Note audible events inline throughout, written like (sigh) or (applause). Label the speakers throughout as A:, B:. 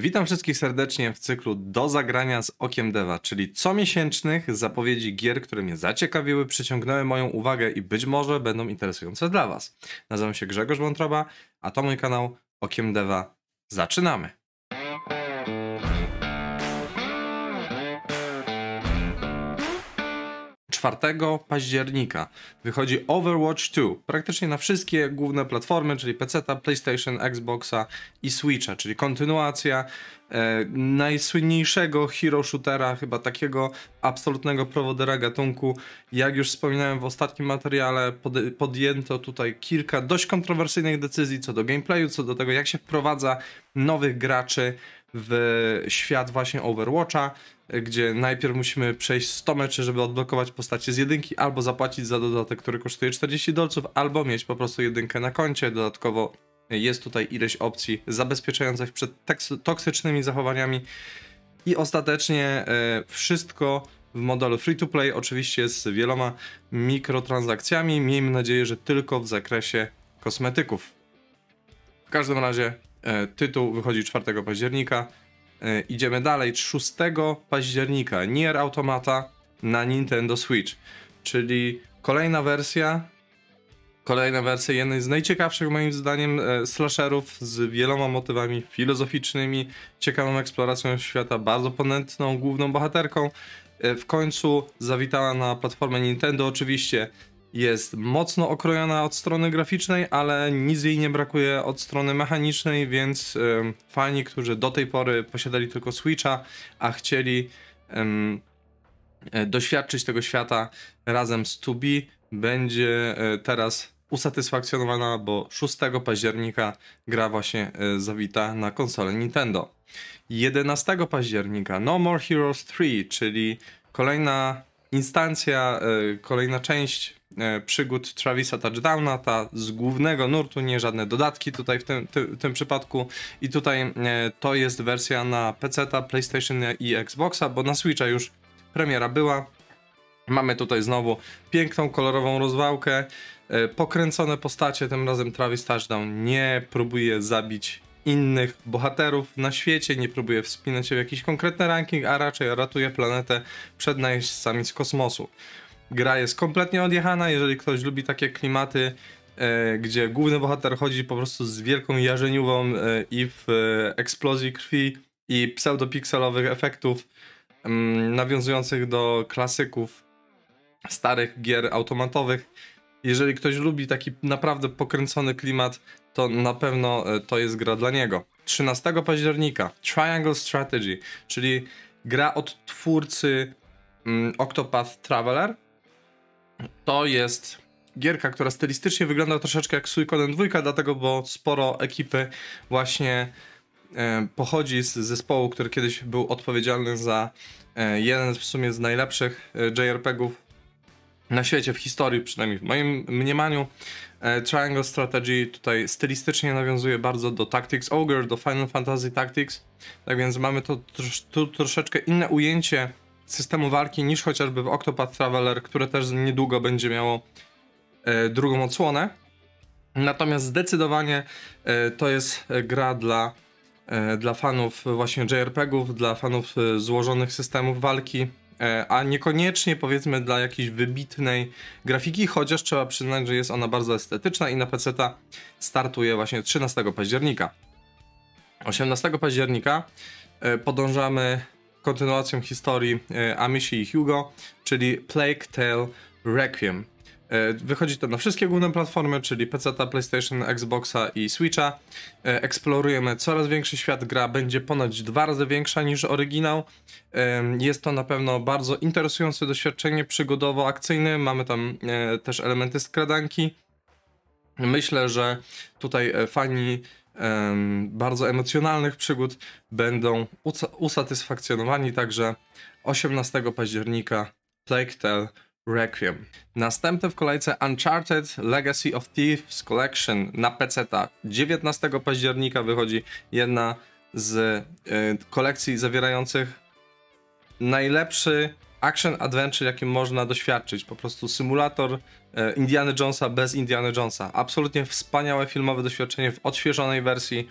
A: Witam wszystkich serdecznie w cyklu Do zagrania z Okiem Deva, czyli comiesięcznych zapowiedzi gier, które mnie zaciekawiły, przyciągnęły moją uwagę i być może będą interesujące dla Was. Nazywam się Grzegorz Wątroba, a to mój kanał Okiem Deva. Zaczynamy! 4 października wychodzi Overwatch 2 praktycznie na wszystkie główne platformy, czyli PC, PlayStation, Xboxa i Switcha, czyli kontynuacja e, najsłynniejszego hero shootera, chyba takiego absolutnego prowodera gatunku. Jak już wspominałem w ostatnim materiale, pod, podjęto tutaj kilka dość kontrowersyjnych decyzji co do gameplayu, co do tego, jak się wprowadza nowych graczy w świat właśnie Overwatcha, gdzie najpierw musimy przejść 100 meczy, żeby odblokować postacie z jedynki, albo zapłacić za dodatek, który kosztuje 40 dolców, albo mieć po prostu jedynkę na koncie. Dodatkowo jest tutaj ileś opcji zabezpieczających przed toksycznymi zachowaniami. I ostatecznie e, wszystko w modelu free to play, oczywiście z wieloma mikrotransakcjami. Miejmy nadzieję, że tylko w zakresie kosmetyków. W każdym razie tytuł wychodzi 4 października. E, idziemy dalej. 6 października Nier Automata na Nintendo Switch, czyli kolejna wersja kolejna wersja jednej z najciekawszych moim zdaniem e, slasherów z wieloma motywami filozoficznymi, ciekawą eksploracją świata, bardzo ponętną główną bohaterką. W końcu zawitała na platformę Nintendo oczywiście jest mocno okrojona od strony graficznej, ale nic jej nie brakuje od strony mechanicznej, więc fani, którzy do tej pory posiadali tylko Switcha, a chcieli y, doświadczyć tego świata razem z 2B, będzie y, teraz usatysfakcjonowana, bo 6 października gra właśnie y, zawita na konsolę Nintendo. 11 października No More Heroes 3, czyli kolejna instancja, kolejna część przygód Travisa Touchdowna, ta z głównego nurtu, nie żadne dodatki tutaj w tym, ty, tym przypadku. I tutaj e, to jest wersja na PC, PlayStation i Xboxa, bo na Switcha już premiera była. Mamy tutaj znowu piękną, kolorową rozwałkę, e, pokręcone postacie, tym razem Travis Touchdown nie próbuje zabić innych bohaterów na świecie, nie próbuje wspinać się w jakiś konkretny ranking, a raczej ratuje planetę przed najeźdźcami z kosmosu. Gra jest kompletnie odjechana, jeżeli ktoś lubi takie klimaty, e, gdzie główny bohater chodzi po prostu z wielką jarzeniową e, i w e, eksplozji krwi i pseudopikselowych efektów mm, nawiązujących do klasyków starych gier automatowych. Jeżeli ktoś lubi taki naprawdę pokręcony klimat, to na pewno to jest gra dla niego. 13 października Triangle Strategy, czyli gra od twórcy mm, Octopath Traveler, to jest gierka, która stylistycznie wygląda troszeczkę jak Suikoden 2, dlatego, bo sporo ekipy właśnie e, pochodzi z zespołu, który kiedyś był odpowiedzialny za e, jeden w sumie z najlepszych e, JRPG-ów na świecie, w historii przynajmniej w moim mniemaniu. Triangle Strategy tutaj stylistycznie nawiązuje bardzo do Tactics Ogre, do Final Fantasy Tactics, tak więc mamy to troszeczkę inne ujęcie systemu walki niż chociażby w Octopath Traveler, które też niedługo będzie miało e, drugą odsłonę. Natomiast zdecydowanie e, to jest gra dla, e, dla fanów właśnie JRPG-ów, dla fanów złożonych systemów walki, a niekoniecznie powiedzmy dla jakiejś wybitnej grafiki, chociaż trzeba przyznać, że jest ona bardzo estetyczna i na PC startuje właśnie 13 października. 18 października podążamy kontynuacją historii e, Amishi i Hugo, czyli Plague Tale Requiem. E, wychodzi to na wszystkie główne platformy, czyli PC, PlayStation, Xboxa i Switcha. E, eksplorujemy coraz większy świat. Gra będzie ponoć dwa razy większa niż oryginał. Jest to na pewno bardzo interesujące doświadczenie przygodowo-akcyjne. Mamy tam też elementy skradanki. Myślę, że tutaj fani bardzo emocjonalnych przygód będą usatysfakcjonowani także 18 października Plague Tale Requiem. Następny w kolejce Uncharted Legacy of Thieves Collection na PC. 19 października wychodzi jedna z y, kolekcji zawierających najlepszy action adventure, jakim można doświadczyć. Po prostu symulator e, Indiana Jonesa bez Indiana Jonesa. Absolutnie wspaniałe filmowe doświadczenie w odświeżonej wersji.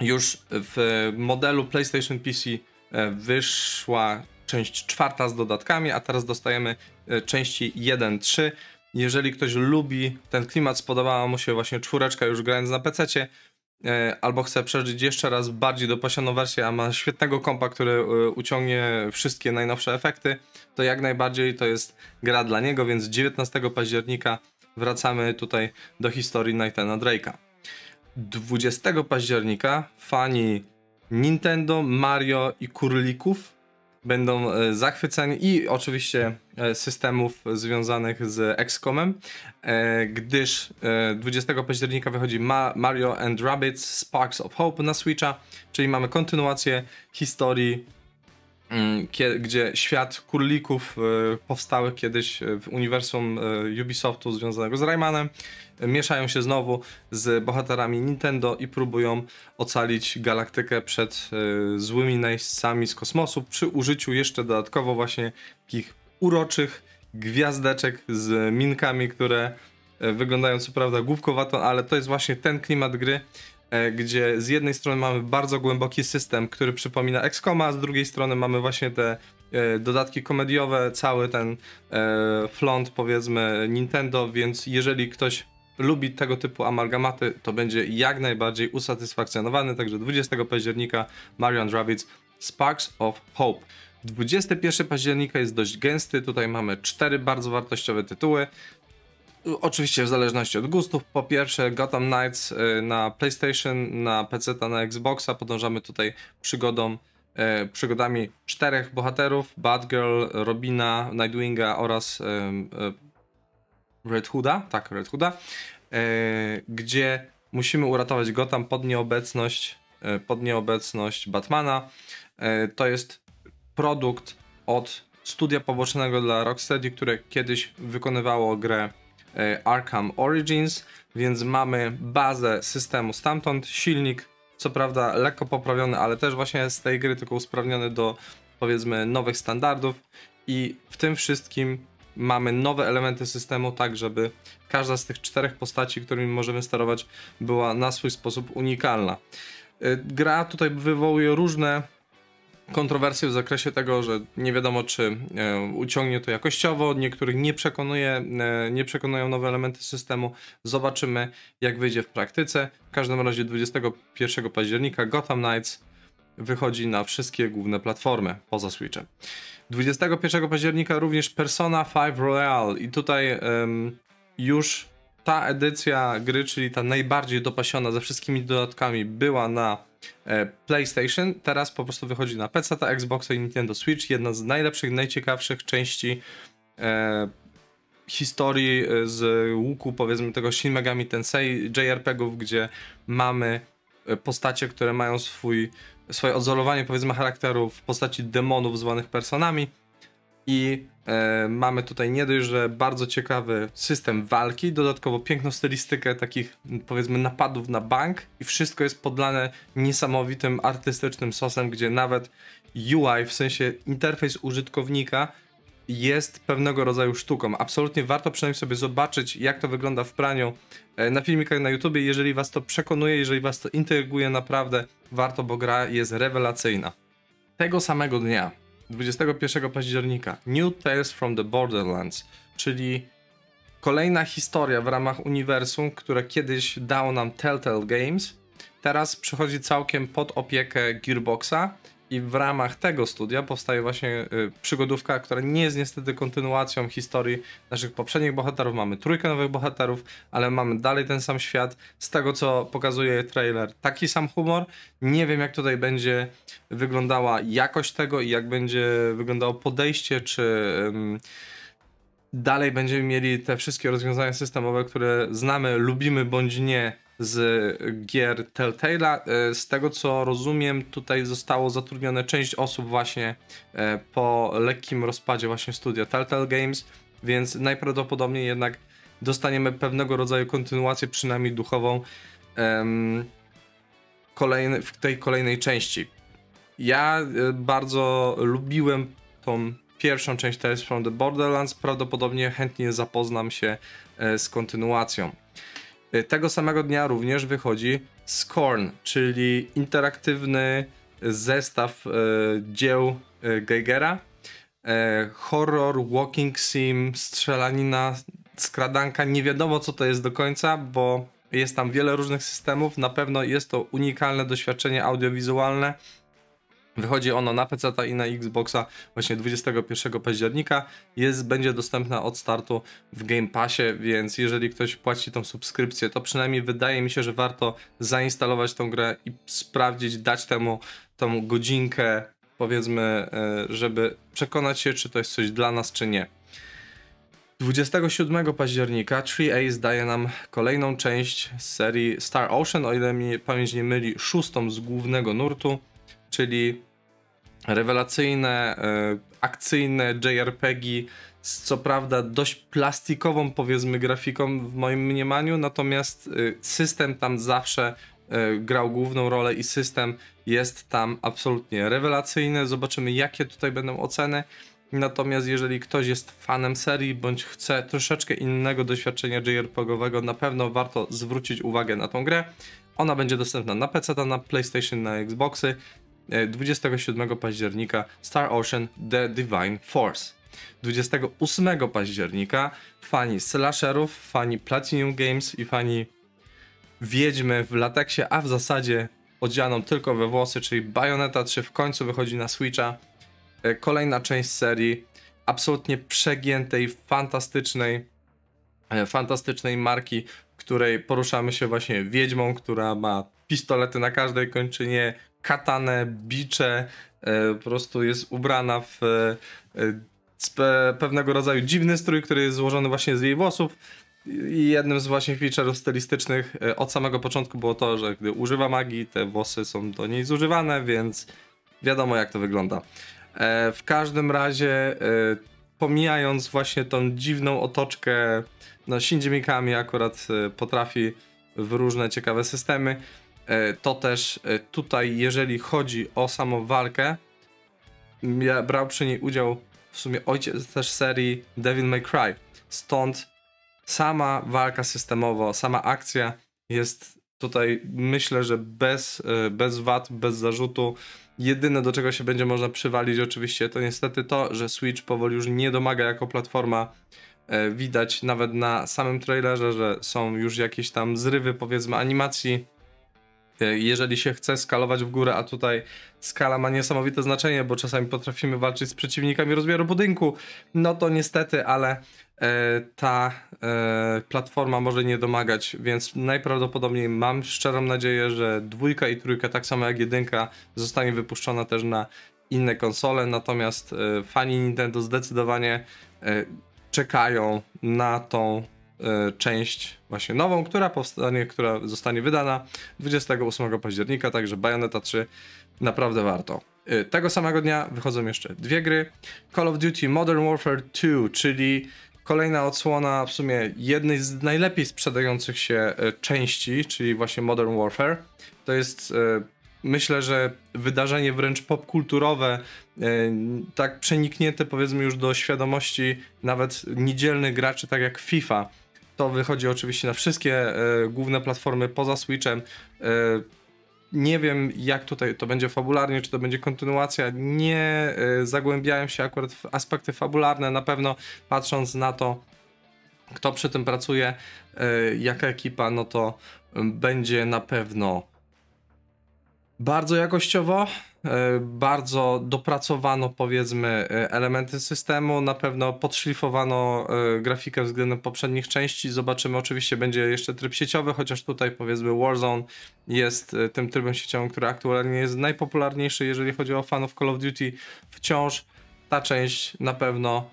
A: już w modelu PlayStation PC e, wyszła część czwarta z dodatkami, a teraz dostajemy e, części 1-3. Jeżeli ktoś lubi ten klimat, spodobała mu się właśnie czwóreczka już grając na PC, albo chce przeżyć jeszcze raz bardziej dopasioną wersję, a ma świetnego kompa, który uciągnie wszystkie najnowsze efekty, to jak najbardziej to jest gra dla niego, więc 19 października wracamy tutaj do historii Nathana Drake'a. 20 października fani Nintendo, Mario i Kurlików będą e, zachwyceni i oczywiście e, systemów związanych z XCOMem, e, gdyż 20 października wychodzi Mario and Rabbids Sparks of Hope na Switcha, czyli mamy kontynuację historii gdzie świat kurlików e, powstały kiedyś w uniwersum e, Ubisoftu związanego z Raymanem, mieszają się znowu z bohaterami Nintendo i próbują ocalić galaktykę przed e, złymi najeźdźcami z kosmosu przy użyciu jeszcze dodatkowo właśnie takich uroczych gwiazdeczek z minkami, które wyglądają co prawda głupkowato, ale to jest właśnie ten klimat gry, E, gdzie z jednej strony mamy bardzo głęboki system, który przypomina XCOM, a z drugiej strony mamy właśnie te e, dodatki komediowe, cały ten e, flont powiedzmy Nintendo, więc jeżeli ktoś lubi tego typu amalgamaty, to będzie jak najbardziej usatysfakcjonowany. Także 20 października Mario Rabbids Sparks of Hope. 21 października jest dość gęsty, tutaj mamy cztery bardzo wartościowe tytuły. Oczywiście w zależności od gustów. Po pierwsze Gotham Knights y, na PlayStation, na PC, na Xboxa. Podążamy tutaj przygodą, y, przygodami czterech bohaterów. Batgirl, Robina, Nightwinga oraz y, Red Hooda. Tak, Red Hooda. Gdzie musimy uratować Gotham pod nieobecność, pod nieobecność Batmana. To jest produkt od studia pobocznego dla Rocksteady, które kiedyś wykonywało grę Arkham Origins, więc mamy bazę systemu stamtąd, silnik co prawda lekko poprawiony, ale też właśnie z tej gry tylko usprawniony do powiedzmy nowych standardów i w tym wszystkim mamy nowe elementy systemu, tak żeby każda z tych czterech postaci, którymi możemy sterować, była na swój sposób unikalna. E, gra tutaj wywołuje różne kontrowersje w zakresie tego, że nie wiadomo, czy e, uciągnie to jakościowo, niektórych nie przekonuje, e, nie przekonują nowe elementy systemu. Zobaczymy, jak wyjdzie w praktyce. W każdym razie 21 października Gotham Knights wychodzi na wszystkie główne platformy poza Switchem. 21 października również Persona 5 Royal i tutaj um, już ta edycja gry, czyli ta najbardziej dopasiona ze wszystkimi dodatkami była na PlayStation teraz po prostu wychodzi na PC, ta Xbox i Nintendo Switch. Jedna z najlepszych, najciekawszych części e, historii e, z łuku, powiedzmy, tego Shin Megami Tensei JRPGów, gdzie mamy e, postacie, które mają swój, swoje odzorowanie, powiedzmy, charakteru w postaci demonów zwanych personami i e, mamy tutaj nie dość, że bardzo ciekawy system walki, dodatkowo piękną stylistykę takich powiedzmy napadów na bank i wszystko jest podlane niesamowitym artystycznym sosem, gdzie nawet UI, w sensie interfejs użytkownika jest pewnego rodzaju sztuką. Absolutnie warto przynajmniej sobie zobaczyć, jak to wygląda w praniu e, na filmikach na YouTubie. Jeżeli was to przekonuje, jeżeli was to intryguje, naprawdę warto, bo gra jest rewelacyjna. Tego samego dnia 21 października. New Tales from the Borderlands, czyli kolejna historia w ramach uniwersum, które kiedyś dało nam Telltale Games, teraz przychodzi całkiem pod opiekę Gearboxa i w ramach tego studia powstaje właśnie y, przygodówka, która nie jest niestety kontynuacją historii naszych poprzednich bohaterów. Mamy trójkę nowych bohaterów, ale mamy dalej ten sam świat. Z tego co pokazuje trailer, taki sam humor. Nie wiem jak tutaj będzie wyglądała jakość tego i jak będzie wyglądało podejście, czy dalej będziemy mieli te wszystkie rozwiązania systemowe, które znamy, lubimy bądź nie z gier Telltale'a. E, z tego co rozumiem, tutaj zostało zatrudnione część osób właśnie e, po lekkim rozpadzie właśnie studia Telltale Games, więc najprawdopodobniej jednak dostaniemy pewnego rodzaju kontynuację, przynajmniej duchową, w tej kolejnej części. Ja e, bardzo lubiłem tą pierwszą część Tales from the Borderlands, prawdopodobnie chętnie zapoznam się z kontynuacją. Y, tego samego dnia również wychodzi Scorn, czyli interaktywny zestaw dzieł Geigera. Horror, walking sim, strzelanina, skradanka. Nie wiadomo co to jest do końca, bo jest tam wiele różnych systemów. Na pewno jest to unikalne doświadczenie audiowizualne. Wychodzi ono na PC i na Xboxa właśnie 21 października. Jest, będzie dostępna od startu w Game Passie, więc jeżeli ktoś płaci tą subskrypcję, to przynajmniej wydaje mi się, że warto zainstalować tą grę i sprawdzić, dać temu tą godzinkę, powiedzmy, e, żeby przekonać się, czy to jest coś dla nas, czy nie. 27 października 3A zdaje nam kolejną część z serii Star Ocean, o ile mi pamięć nie myli, szóstą z głównego nurtu, czyli rewelacyjne, e, akcyjne JRPG z co prawda dość plastikową powiedzmy grafiką w moim mniemaniu, natomiast e, system tam zawsze e, grał główną rolę i system jest tam absolutnie rewelacyjny. Zobaczymy jakie tutaj będą oceny. Natomiast jeżeli ktoś jest fanem serii bądź chce troszeczkę innego doświadczenia JRPG-owego, na pewno warto zwrócić uwagę na tą grę. Ona będzie dostępna na PC, na PlayStation, na Xboxy 27 października Star Ocean The Divine Force. 28 października fani slasherów, fani Platinum Games i fani Wiedźmy w lateksie, a w zasadzie odzianą tylko we włosy, czyli Bayonetta 3 w końcu wychodzi na Switcha E, kolejna część serii absolutnie przegiętej, fantastycznej, e, fantastycznej marki, w której poruszamy się właśnie wiedźmą, która ma pistolety na każdej kończynie, katanę, bicze, e, po prostu jest ubrana w pewnego rodzaju dziwny strój, który jest złożony właśnie z jej włosów. I jednym z właśnie feature'ów stylistycznych od samego początku było to, że gdy używa magii, te włosy są do niej zużywane, więc wiadomo jak to wygląda. E, w każdym razie, e, pomijając właśnie tą dziwną otoczkę, no Shinji Mikami akurat e, potrafi w różne ciekawe systemy, to też tutaj, jeżeli chodzi o samą walkę, ja brał przy niej udział w sumie ojciec też serii Devil May Cry. Stąd sama walka systemowa, sama akcja jest tutaj myślę, że bez, bez wad, bez zarzutu Jedyne do czego się będzie można przywalić oczywiście to niestety to, że Switch powoli już nie domaga jako platforma. E, widać nawet na samym trailerze, że są już jakieś tam zrywy powiedzmy animacji. E, jeżeli się chce skalować w górę, a tutaj skala ma niesamowite znaczenie, bo czasami potrafimy walczyć z przeciwnikami rozmiaru budynku, no to niestety, ale E, ta e, platforma może nie domagać, więc najprawdopodobniej mam szczerą nadzieję, że dwójka i trójka, tak samo jak jedynka, zostanie wypuszczona też na inne konsole, natomiast e, fani Nintendo zdecydowanie czekają na tą część właśnie nową, która powstanie, która zostanie wydana 28 października, także Bayonetta 3 naprawdę warto. Tego samego dnia wychodzą jeszcze dwie gry. Call of Duty Modern Warfare 2, czyli Kolejna odsłona w sumie jednej z najlepiej sprzedających się e, części, czyli właśnie Modern Warfare. To jest e, myślę, że wydarzenie wręcz popkulturowe, e, tak przeniknięte powiedzmy już do świadomości nawet niedzielnych graczy, tak jak FIFA. To wychodzi oczywiście na wszystkie główne platformy poza Switchem. Nie wiem, jak tutaj to będzie fabularnie, czy to będzie kontynuacja. Nie y, zagłębiałem się akurat w aspekty fabularne. Na pewno patrząc na to, kto przy tym pracuje, y, jaka ekipa, no to będzie na pewno bardzo jakościowo, e, bardzo dopracowano powiedzmy e, elementy systemu, na pewno podszlifowano e, grafikę względem poprzednich części. Zobaczymy, oczywiście będzie jeszcze tryb sieciowy, chociaż tutaj powiedzmy Warzone jest tym trybem sieciowym, który aktualnie jest najpopularniejszy, jeżeli chodzi o fanów Call of Duty. Wciąż ta część na pewno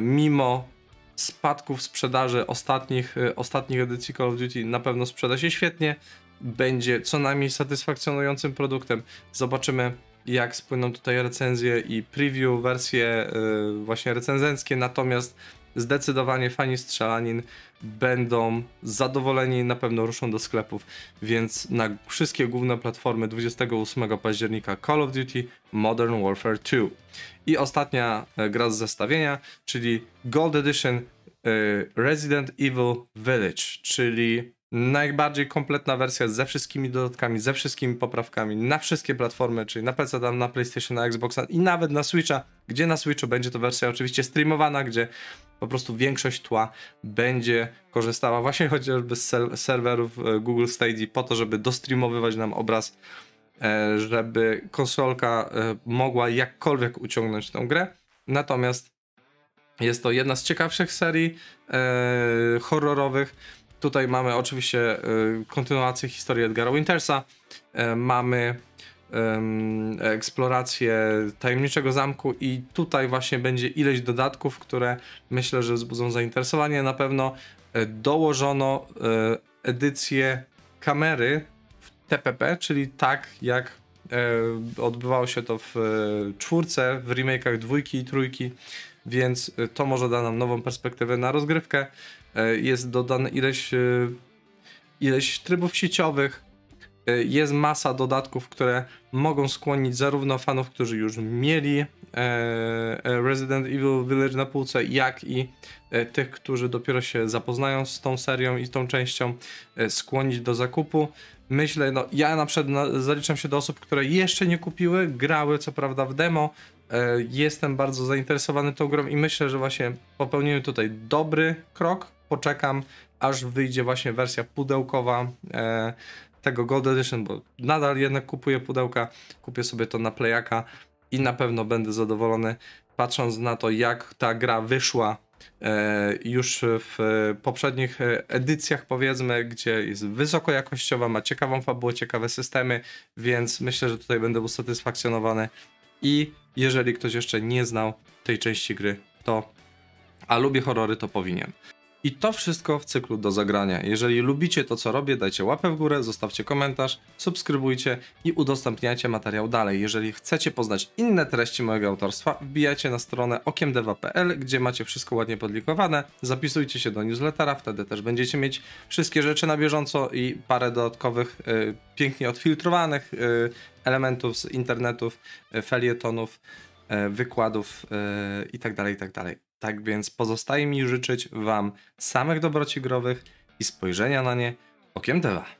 A: mimo spadków sprzedaży ostatnich, ostatnich edycji Call of Duty na pewno sprzeda się świetnie będzie co najmniej satysfakcjonującym produktem. Zobaczymy, jak spłyną tutaj recenzje i preview, wersje yy, właśnie recenzenckie, natomiast zdecydowanie fani strzelanin będą zadowoleni i na pewno ruszą do sklepów, więc na wszystkie główne platformy 28 października Call of Duty Modern Warfare 2. I ostatnia e, gra z zestawienia, czyli Gold Edition yy, Resident Evil Village, czyli najbardziej kompletna wersja ze wszystkimi dodatkami, ze wszystkimi poprawkami na wszystkie platformy, czyli na PC, na PlayStation, na Xboxa i nawet na Switcha, gdzie na Switchu będzie to wersja oczywiście streamowana, gdzie po prostu większość tła będzie korzystała właśnie (laughs) chociażby z serwerów e, Google Stadia po to, żeby dostreamowywać nam obraz, e, żeby konsolka e, mogła jakkolwiek uciągnąć tę grę. Natomiast jest to jedna z ciekawszych serii horrorowych Tutaj mamy oczywiście y, kontynuację historii Edgara Wintersa. Y, mamy eksplorację tajemniczego zamku i tutaj właśnie będzie ileś dodatków, które myślę, że wzbudzą zainteresowanie. Na pewno y, dołożono edycję kamery w TPP, czyli tak jak odbywało się to w czwórce, w remake'ach dwójki i trójki, więc to może da nam nową perspektywę na rozgrywkę. E, jest dodane ileś, e, ileś trybów sieciowych, e, jest masa dodatków, które mogą skłonić zarówno fanów, którzy już mieli Resident Evil Village na półce, jak i tych, którzy dopiero się zapoznają z tą serią i tą częścią, skłonić do zakupu. Myślę, no ja na przykład zaliczam się do osób, które jeszcze nie kupiły, grały co prawda w demo. Jestem bardzo zainteresowany tą grą i myślę, że właśnie popełniłem tutaj dobry krok, poczekam, aż wyjdzie właśnie wersja pudełkowa e, tego Gold Edition, bo nadal jednak kupuję pudełka, kupię sobie to na Playaka i na pewno będę zadowolony, patrząc na to, jak ta gra wyszła e, już w poprzednich edycjach, powiedzmy, gdzie jest wysokojakościowa, ma ciekawą fabułę, ciekawe systemy, więc myślę, że tutaj będę usatysfakcjonowany. I jeżeli ktoś jeszcze nie znał tej części gry, to a lubię horrory, to powinien. I to wszystko w cyklu do zagrania. Jeżeli lubicie to, co robię, dajcie łapę w górę, zostawcie komentarz, subskrybujcie i udostępniajcie materiał dalej. Jeżeli chcecie poznać inne treści mojego autorstwa, wbijajcie na stronę okiemdeva.pl, gdzie macie wszystko ładnie podlikowane. Zapisujcie się do newslettera, wtedy też będziecie mieć wszystkie rzeczy na bieżąco i parę dodatkowych, y, pięknie odfiltrowanych y, elementów z internetów, y, felietonów, y, wykładów itd., tak itd. Tak więc pozostaje mi życzyć Wam samych dobroci growych i spojrzenia na nie okiem deva.